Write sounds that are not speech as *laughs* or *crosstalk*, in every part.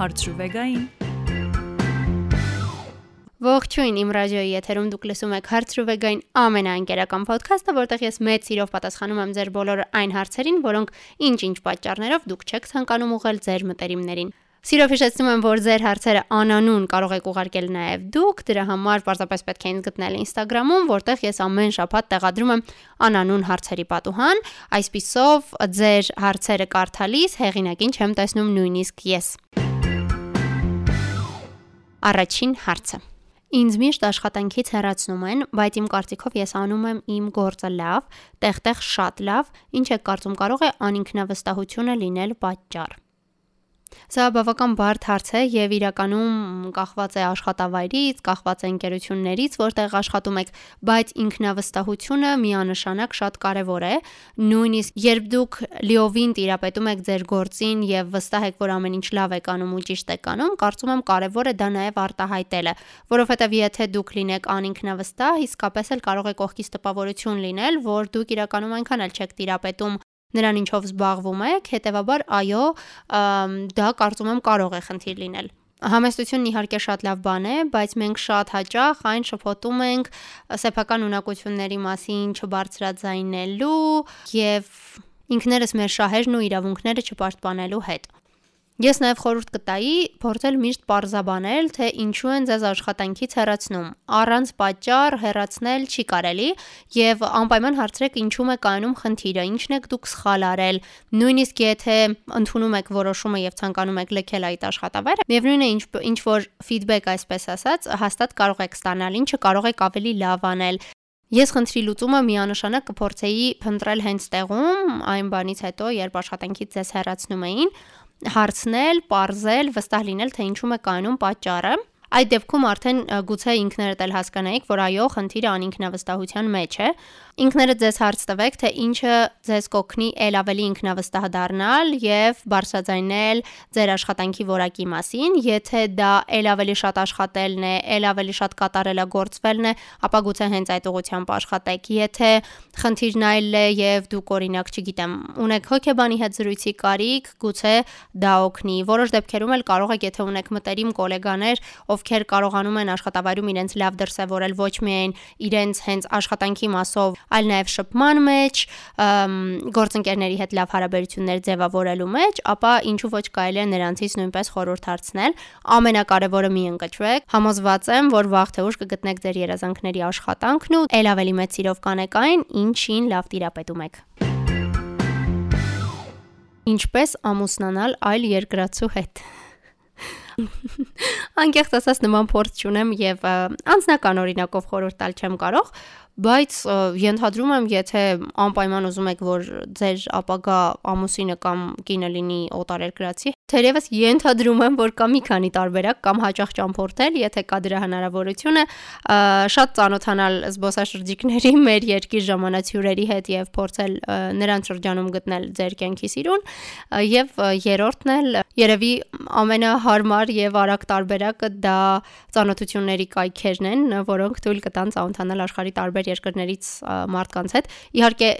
հարցրուվեգային։ Ողջույն իմ ռադիոյի եթերում դուք լսում եք Հարցրուվեգային ամենաընկերական ոդքասթը, որտեղ ես մեծ սիրով պատասխանում եմ ձեր բոլոր այն հարցերին, որոնք ինչ-ինչ պատճառներով դուք չեք ցանկանում ուղղել ձեր մտերիմներին։ Սիրով հիշեցնում եմ, որ ձեր հարցերը անանուն կարող եք ուղարկել նաև դուք, դրա համար պարզապես պետք է ինձ գտնել Instagram-ում, որտեղ ես ամեն շաբաթ տեղադրում եմ անանուն հարցերի պատուհան, այսписով ձեր հարցերը կարդալիս հեղինակին չեմ տեսնում նույնիսկ ես։ yes. Առաջին հարցը. Ինձ միշտ աշխատանքից հեռացնում են, բայց իմ կարծիքով ես անում եմ իմ գործը լավ, տեղ-տեղ շատ լավ, ինչ է կարծում կարող է անինքնավստահությունը լինել պատճառ։ Սա բավական բարդ հարց է եւ իրականում կախված է աշխատավայրից, կախված է ընկերություններից, որտեղ աշխատում եք, բայց ինքնավստահությունը միանշանակ շատ կարեւոր է։ Նույնիսկ երբ դուք լիովին տիրապետում եք ձեր գործին եւ վստահ եք, որ ամեն ինչ լավ եք անում ու ճիշտ եք անում, կարծում եմ կարեւոր է դա նաեւ արտահայտելը, որովհետեւ եթե դուք լինեք անինքնավստահ, իսկապես էլ կարող է կողքից տպավորություն լինել, որ դուք իրականում այնքան էլ չեք տիրապետում նրան ինչով զբաղվում եք, հետեւաբար այո, դա կարծում եմ կարող է խնդիր լինել։ Համեստությունն իհարկե շատ լավ բան է, բայց մենք շատ հաճախ այն շփոթում ենք սեփական ունակությունների մասին չբարձրաձայնելու եւ ինքներս մեր շահերն ու իրավունքները չպաշտպանելու հետ։ Ես նաև խորհուրդ կտայի փորձել միշտ parzabanել, թե ինչու են ձեզ աշխատանքից հեռացնում։ Առանց պատճառ հեռացնել չի կարելի եւ անպայման հարցրեք ինչու է կայանում խնդիրը, ինչն եք դուք սխալ արել։ Նույնիսկ եթե ընդունում եք որոշումը եւ ցանկանում եք լքել այդ աշխատավայրը, միևնույն է ինչ ինչ որ feedback այսպես ասած, հաստատ կարող եք ստանալ, ինչը կարող եք ավելի լավ անել։ Ես խնդրի լուծումը միանշանակ կփորձեի փնտրել հենց տեղում, այն բանից հետո, երբ աշխատանքից ձեզ հեռացնում էին, հարցնել, parzել, վստահ լինել, թե ինչու է կայանում պատճառը Այդ դեպքում արդեն գուցե ինքներդ էլ հասկանայիք, որ այո, խնդիրը անինքնավստահության մեջ է։ Ինքներդ ձեզ հարց տվեք, թե ինչը ձեզ կօգնի ել ավելի ինքնավստահ դառնալ եւ բարձրաձայնել ձեր աշխատանքի որակի մասին։ Եթե դա ել ավելի շատ աշխատելն է, ել ավելի շատ կատարելագործվելն է, ապա գուցե հենց այդ ուղությամբ աշխատեք։ Եթե խնդիրն այլ է եւ դուք օրինակ, չգիտեմ, ունեք հոգեբանի հետ զրույցի կարիք, գուցե դա օգնի։ Որոշ դեպքերում էլ կարող եք, եթե ունեք մտերիմ գոլեգաներ, ովքեր կարողանում են աշխատավայրում իրենց լավ դրսևորել ոչ միայն իրենց հենց աշխատանքի մասով, այլ նաև շփման մեջ, գործընկերների հետ լավ հարաբերություններ ձևավորելու մեջ, ապա ինչու ոչ կարելի է նրանցից նույնպես խորհուրդ հարցնել։ Ամենակարևորը մի ընկճվեք։ Համոզված եմ, որ վաղ թե ուշ կգտնեք ձեր երազանքների աշխատանքն ու ել ավելի մեծ սիրով կանեք այն, ինչին լավ տիրապետում եք։ Ինչպես ամուսնանալ այլ երկրացու հետ։ *laughs* Անկեղծ ասած նման փորձ չունեմ եւ անձնական օրինակով խորհուրդ տալ չեմ կարող, բայց ենթադրում եմ, եթե անպայման ուզում եք, որ ձեր ապագա ամուսինը կամ կինը լինի օտարերկրացի, թերևս ենթադրում եմ, որ կա մի քանի տարբերակ կամ հաճախ ճամփորդել, եթե կա դրա հնարավորությունը, շատ ծանոթանալ զբոսաշրջիկների մեր երկիր ժամանացյուրերի հետ եւ փորձել նրանց շրջանում գտնել ձեր կյանքի սիրուն, եւ երրորդն էլ երևի ամենահարմար եւ արագ տարբերակը դա ծանոթությունների կայքերն են, որոնք թույլ կտան ծանոթանալ աշխարհի տարբեր երկրներից մարդկանց հետ։ Իհարկե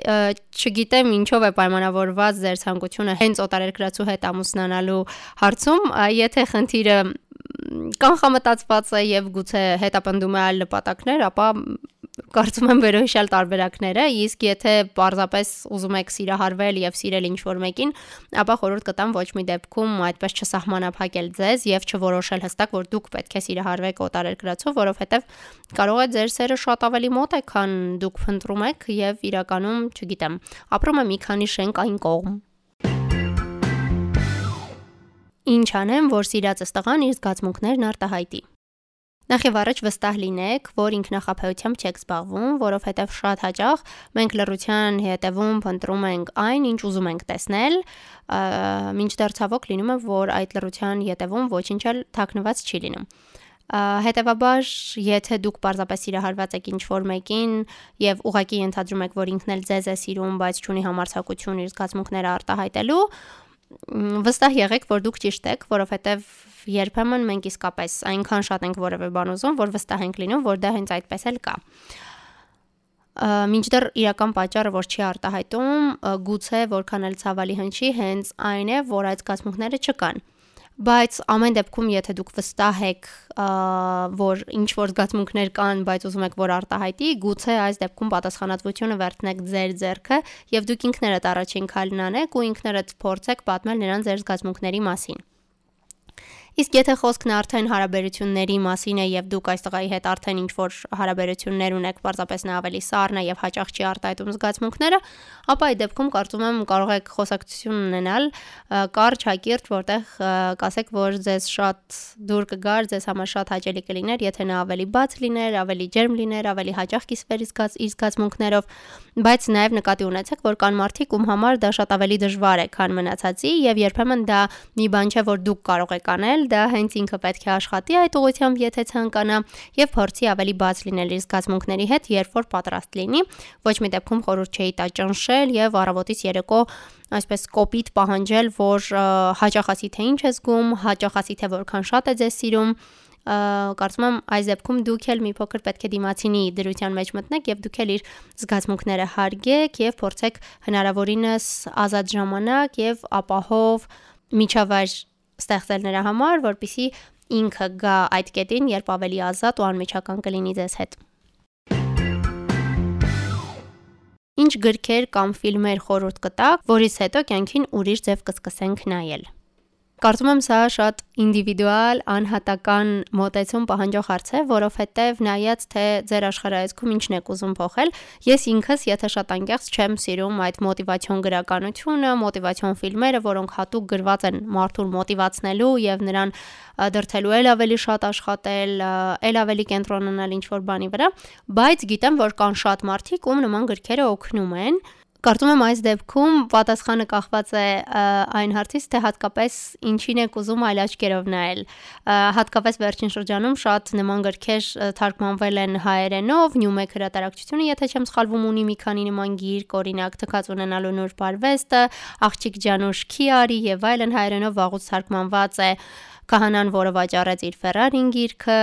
չգիտեմ ինչով է պայմանավորված ձեր ցանկությունը հենց օտարերկրացու հետ ամուսնանալու հարցում, եթե խնդիրը կանխամտածված է եւ գուցե հետապնդում է այլ նպատակներ, ապա կարծում եմ վերոհիշալ տարբերակները, իսկ եթե պարզապես ուզում եք սիրահարվել եւ սիրել ինչ-որ մեկին, ապա խորհուրդ կտամ ոչ մի դեպքում այդպես չսահմանափակել ձեզ եւ չորոշել հստակ, որ դուք պետք է սիրահարվեք օտարերկրացով, որովհետեւ կարող է ձեր սերը շատ ավելի մոտ է, քան դուք փնտրում եք եւ իրականում, չգիտեմ, ապրում է մի քանի շենք այն կողմ։ Ինչ անեմ, որ սիրածս տղան իր զգացմունքներն արտահայտի։ Նախ եւ առաջ վստահ լինեք, որ ինքնախապեյությամբ չեք զբաղվում, որովհետեւ շատ հաճախ մենք լրության հետևում փնտրում ենք այն, ինչ ուզում ենք տեսնել, մինչդեռ ցավոք լինում է, որ այդ լրության հետևում ոչինչ էլ թաքնված չի լինում։ Հետևաբար, եթե դուք պարզապես սիրահարված եք ինչ-որ մեկին եւ ուղակի ենթադրում եք, որ ինքն էլ ձեզ է սիրում, բայց չունի համարձակություն իր զգացմունքները արտահայտելու, վստահ եղեք, որ դուք ճիշտ եք, որովհետև երբեմն մենք իսկապես այնքան շատ ենք որևէ բան ուզում, որ վստահ ենք լինում, որ դա հենց այդպես էլ կա։ Մինչդեռ իրական պատճառը, որ չի արտահայտում, գուցե որքան էլ ցավալի հնչի, հենց այն է, որ այդ զգացմունքները չկան բայց ամեն դեպքում եթե դուք վստահ եք, որ ինչ որ զգացմունքներ կան, բայց ուզում եք որ արտահայտի, գուցե այս դեպքում պատասխանատվությունը վերցնեք ձեր ձեռքը եւ դուք ինքներդ առաջին քայլն անեք ու ինքներդ փորձեք պատմել նրան ձեր զգացմունքների մասին։ Իսկ եթե խոսքն արդեն հարաբերությունների մասին է եւ դուք այս տղայի հետ արդեն ինչ որ հարաբերություններ ունեք, պարզապես նա ավելի սառն է եւ հաճախ չի արտահայտում զգացմունքները, ապա այդ դեպքում կարծում եմ կարող եք խոսակցություն ունենալ կարճ հակիրճ, որտեղ կասեք, որ ձեզ շատ դուր կգար, ձեզ համար շատ հաճելի կլիներ, եթե նա ավելի բաց լիներ, ավելի ջերմ լիներ, ավելի հաճախ կիսվեր իր զգացմունքներով, բայց նաեւ նկատի ունեցեք, որ կան մարդիկ, ում համար դա շատ ավելի դժվար է, քան մնացածի եւ երբեմն դա մի բան չէ, որ դուք կարող եք անել, դա հենց ինքը պետք է աշխատի այդ ուղությամբ, եթե ցանկանա եւ փորձի ավելի բաց լինել իր զգացմունքների հետ, երբ որ պատրաստ լինի։ Ոչ մի դեպքում խորհուրդ չէի տա ճնշել եւ առավոտից երեկո այսպես կոպիտ պահանջել, որ հաճախասի թե ինչ է զգում, հաճախասի թե որքան շատ է ձեզ սիրում կարծում եմ այս դեպքում դուք էլ մի փոքր պետք է դիմացինի դրության մեջ մտնեք եւ դուք էլ իր զգացմունքները հարգեք եւ փորձեք հնարավորինս ազատ ժամանակ եւ ապահով միջավայր ստեղծել նրա համար, որpիսի ինքը գա այդ կետին, երբ ավելի ազատ ու անմիջական կլինի ձեզ հետ։ Ինչ գրքեր կամ ֆիլմեր խորհուրդ կտակ, որից հետո կյանքին ուրիշ ձև կսկսենք նայել։ Կարծում եմ սա շատ ինդիվիդուալ, անհատական մոտեցում պահանջող հարց է, որովհետև նայած թե ձեր աշխարհայացքում ինչն եք ուզում փոխել, ես ինքս, եթե շատ անկեղծ չեմ սիրում այդ մոտիվացիոն գրականությունը, մոտիվացիոն ֆիլմերը, որոնք հատուկ գրված են մարդուն մոտիվացնելու եւ նրան դրթելու էլ ավելի շատ աշխատել, էլ ավելի կենտրոնանալ ինչ որ բանի վրա, բայց գիտեմ, որ կան շատ մարդիկ, ում նման գրքերը օգնում են Կարծում եմ այս դեպքում պատասխանը կախված է այն հարցից, թե հատկապես ինչին եք ուզում այլ աչքերով նայել։ Հատկապես վերջին շրջանում շատ նման գրքեր թարգմանվել են հայերենով, Նյումեկ հրատարակչությունը, եթե չեմ սխալվում, ունի մի քանի նման գիրք, օրինակ Թքած ունենալու նոր բարվեստը, Աղջիկ Ջանուշ Քիարի եւ այլն հայերենով վաղուց թարգմանված է Քահանան, որը վաճառեց իր Ferrari-ին գիրքը,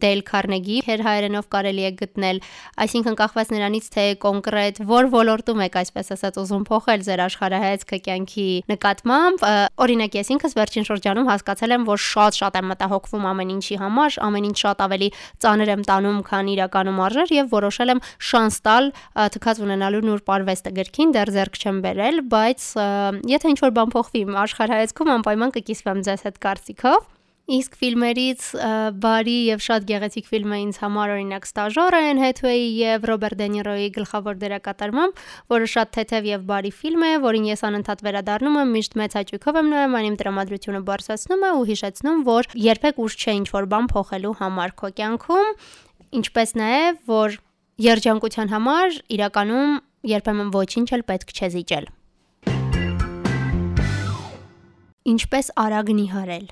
Dale Carnegie հեր հայերենով կարելի է գտնել, այսինքն կախված նրանից թե կոնկրետ որ ոլորտում եք այսպես ասած ուզում փոխել ձեր աշխարհայացքը կյանքի նկատմամբ, օրինակ ես ինքս վերջին շրջանում հասկացել եմ, որ շատ-շատ եմ մտահոգվում ամեն ինչի համար, ամեն ինչ շատ ավելի ծանր եմ տանում, քան իրականում արժեր եւ որոշել եմ շանս տալ թքած ունենալու նոր պարվեստը գրքին, դեռ ձեռք չեմ բերել, բայց եթե ինչ որ բան փոխվի աշխարհայացքում անպայման կկիսվեմ ձեզ հետ կարծիք կարծիքով Իսկ ֆիլմերից բարի եւ շատ գեղեցիկ ֆիլմը ինձ համար օրինակ Ստաժորը Են Հեթվեյի եւ Ռոբերտ Դենիրոյի գլխավոր դերակատարմամբ, որը շատ թեթև եւ բարի ֆիլմ է, որին ես անընդհատ վերադառնում եմ, միշտ մեծ հաճույքով եմ նայում, այն իմ տրամադրությունը բարձրացնում է ու հիշեցնում, որ երբեք ուշ չէ ինչ որ բան փոխելու համար քո կյանքում, ինչպես նաեւ որ երջանկության համար իրականում երբեմն ոչինչ էլ պետք չէ զիջել։ Ինչպես արագ նիհարել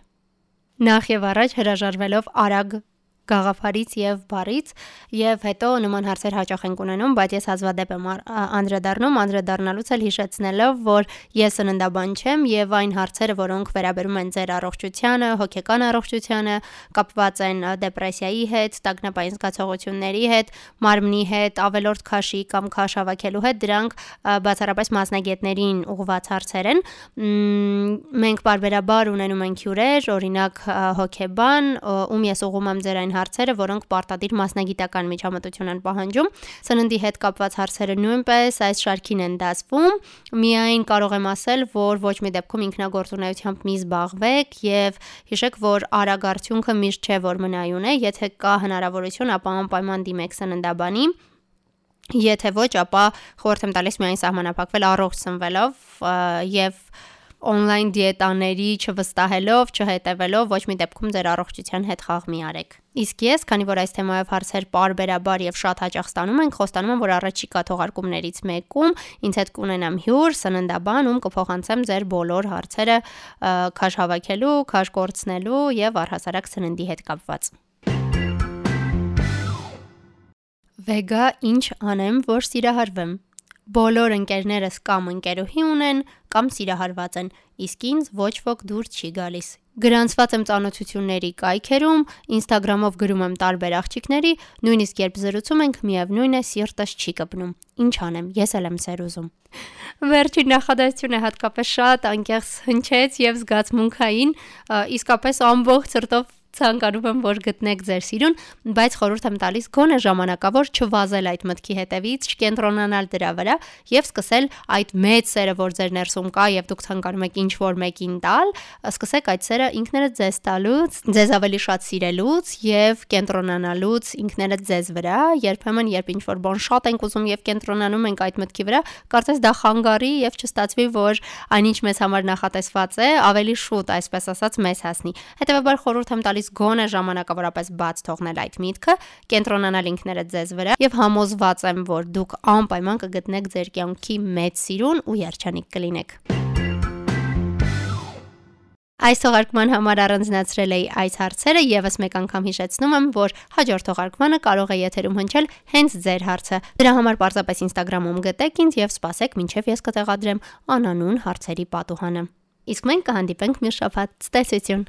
Նախ եւ առաջ հրաժարվելով արագ գաղափարից եւ բարից եւ հետո նման հարցեր հաճախ ենք ունենում, բայց ես հազվադեպ եմ անդրադառնում, անդրադառնալուց էլ հիշեցնելով, որ ես սննդաբան չեմ եւ այն հարցերը, որոնք վերաբերում են ձեր առողջությանը, հոգեկան առողջությանը, կապված են դեպրեսիայի հետ, տագնապային զգացողությունների հետ, մարմնի հետ, ավելորդ քաշի կամ քաշ հավաքելու հետ, դրանք բացառապես մասնագետներին ուղղված հարցեր են։ Մենք բարբերաբար ունենում ենք հյուրեր, օրինակ հոգեբան, ում ես ուղում եմ ձեր այն հարցերը, որոնք պարտադիր մասնագիտական միջամտություն են պահանջում։ Սննդի հետ կապված հարցերը նույնպես այս շարքին են դասվում։ Միայն կարող եմ ասել, որ ոչ մի դեպքում ինքնագործունեությամբ մի զբաղվեք եւ հիշեք, որ արագ արդյունքը միշտ չէ, որ մնայուն է, եթե կա հնարավորություն, ապա անպայման դիմեք սննդաբանի Եթե ոչ, ապա խորհուրդ եմ տալիս միայն սահմանափակվել առողջ սնվելով եւ on-line դիետաների չվստահելով, չհետևելով ոչ մի դեպքում ձեր առողջության հետ խաղ մի արեք։ Իսկ ես, քանի որ այս թեմայով հարցեր parberabar եւ շատ հաճախ ստանում ենք, խոստանում եմ, որ առաջիկա թողարկումներից մեկում ինձ հետ կունենամ հյուր, սննդաբան, ում կփոխանցեմ ձեր բոլոր հարցերը քաշ հավաքելու, քաշ կորցնելու եւ առհասարակ սննդի հետ կապված։ Վեգա ինչ անեմ, որ սիրահարվեմ։ բոլոր ընկերներս կամ ընկերուհի ունեն, կամ սիրահարված են, իսկ ինձ ոչ ոք դուր չի գալիս։ Գրանցված եմ ծանոթությունների կայքերում, Instagram-ով գրում եմ տարբեր աղջիկների, նույնիսկ երբ զրուցում ենք, միևնույն է սիրտս չի կպնում։ Ինչ անեմ, ես էլ եմ սեր ուզում։ Վերջին նախադասությունը հատկապես շատ անկեղծ հնչեց եւ զգացմունքային, իսկապես ամբողջ սրտով ցանկանում եմ, որ գտնեք ձեր սիրուն, բայց խորհուրդ եմ տալիս գոնե ժամանակավոր չվազել այդ մտքի հետևից, չկենտրոնանալ դրա վրա եւ սկսել այդ մեծ սերը, որ ձեր ներսում կա եւ դուք ցանկանում եք ինչ որ մեկին տալ, սկսեք այդ սերը ինքներդ ձեզ տալուց, ձեզ ավելի շատ սիրելուց եւ կենտրոնանալուց ինքներդ ձեզ վրա, երբեմն երբ ինչ որ բան շատ ենք ուզում եւ կենտրոնանում ենք այդ մտքի վրա, կարծես դա խանգարի եւ չստացվի, որ այնինչ մեզ համար նախատեսված է, ավելի շուտ, այսպես ասած, մեզ հասնի։ Հետևաբար խորհուրդ եմ տալիս գոնե ժամանակավորապես բաց թողնել այդ միտքը, կենտրոնանալ ինքներդ ձեզ վրա եւ համոզված եմ, որ դուք անպայման կգտնեք ձեր կյանքի մեծ սիրուն ու երջանիկ կլինեք։ Այս թողարկման համար առանձնացրել էի այս հարցերը եւս մեկ անգամ հիշեցնում եմ, որ հաջորդ թողարկմանը կարող է եթերում հնչել հենց ձեր հարցը։ Դրա համար պարզապես Instagram-ում գտեք ինձ եւ սպասեք, մինչեւ ես կտեղադրեմ անանուն հարցերի պատուհանը։ Իսկ մենք կհանդիպենք մի շաբաթ։ Ցտեսություն։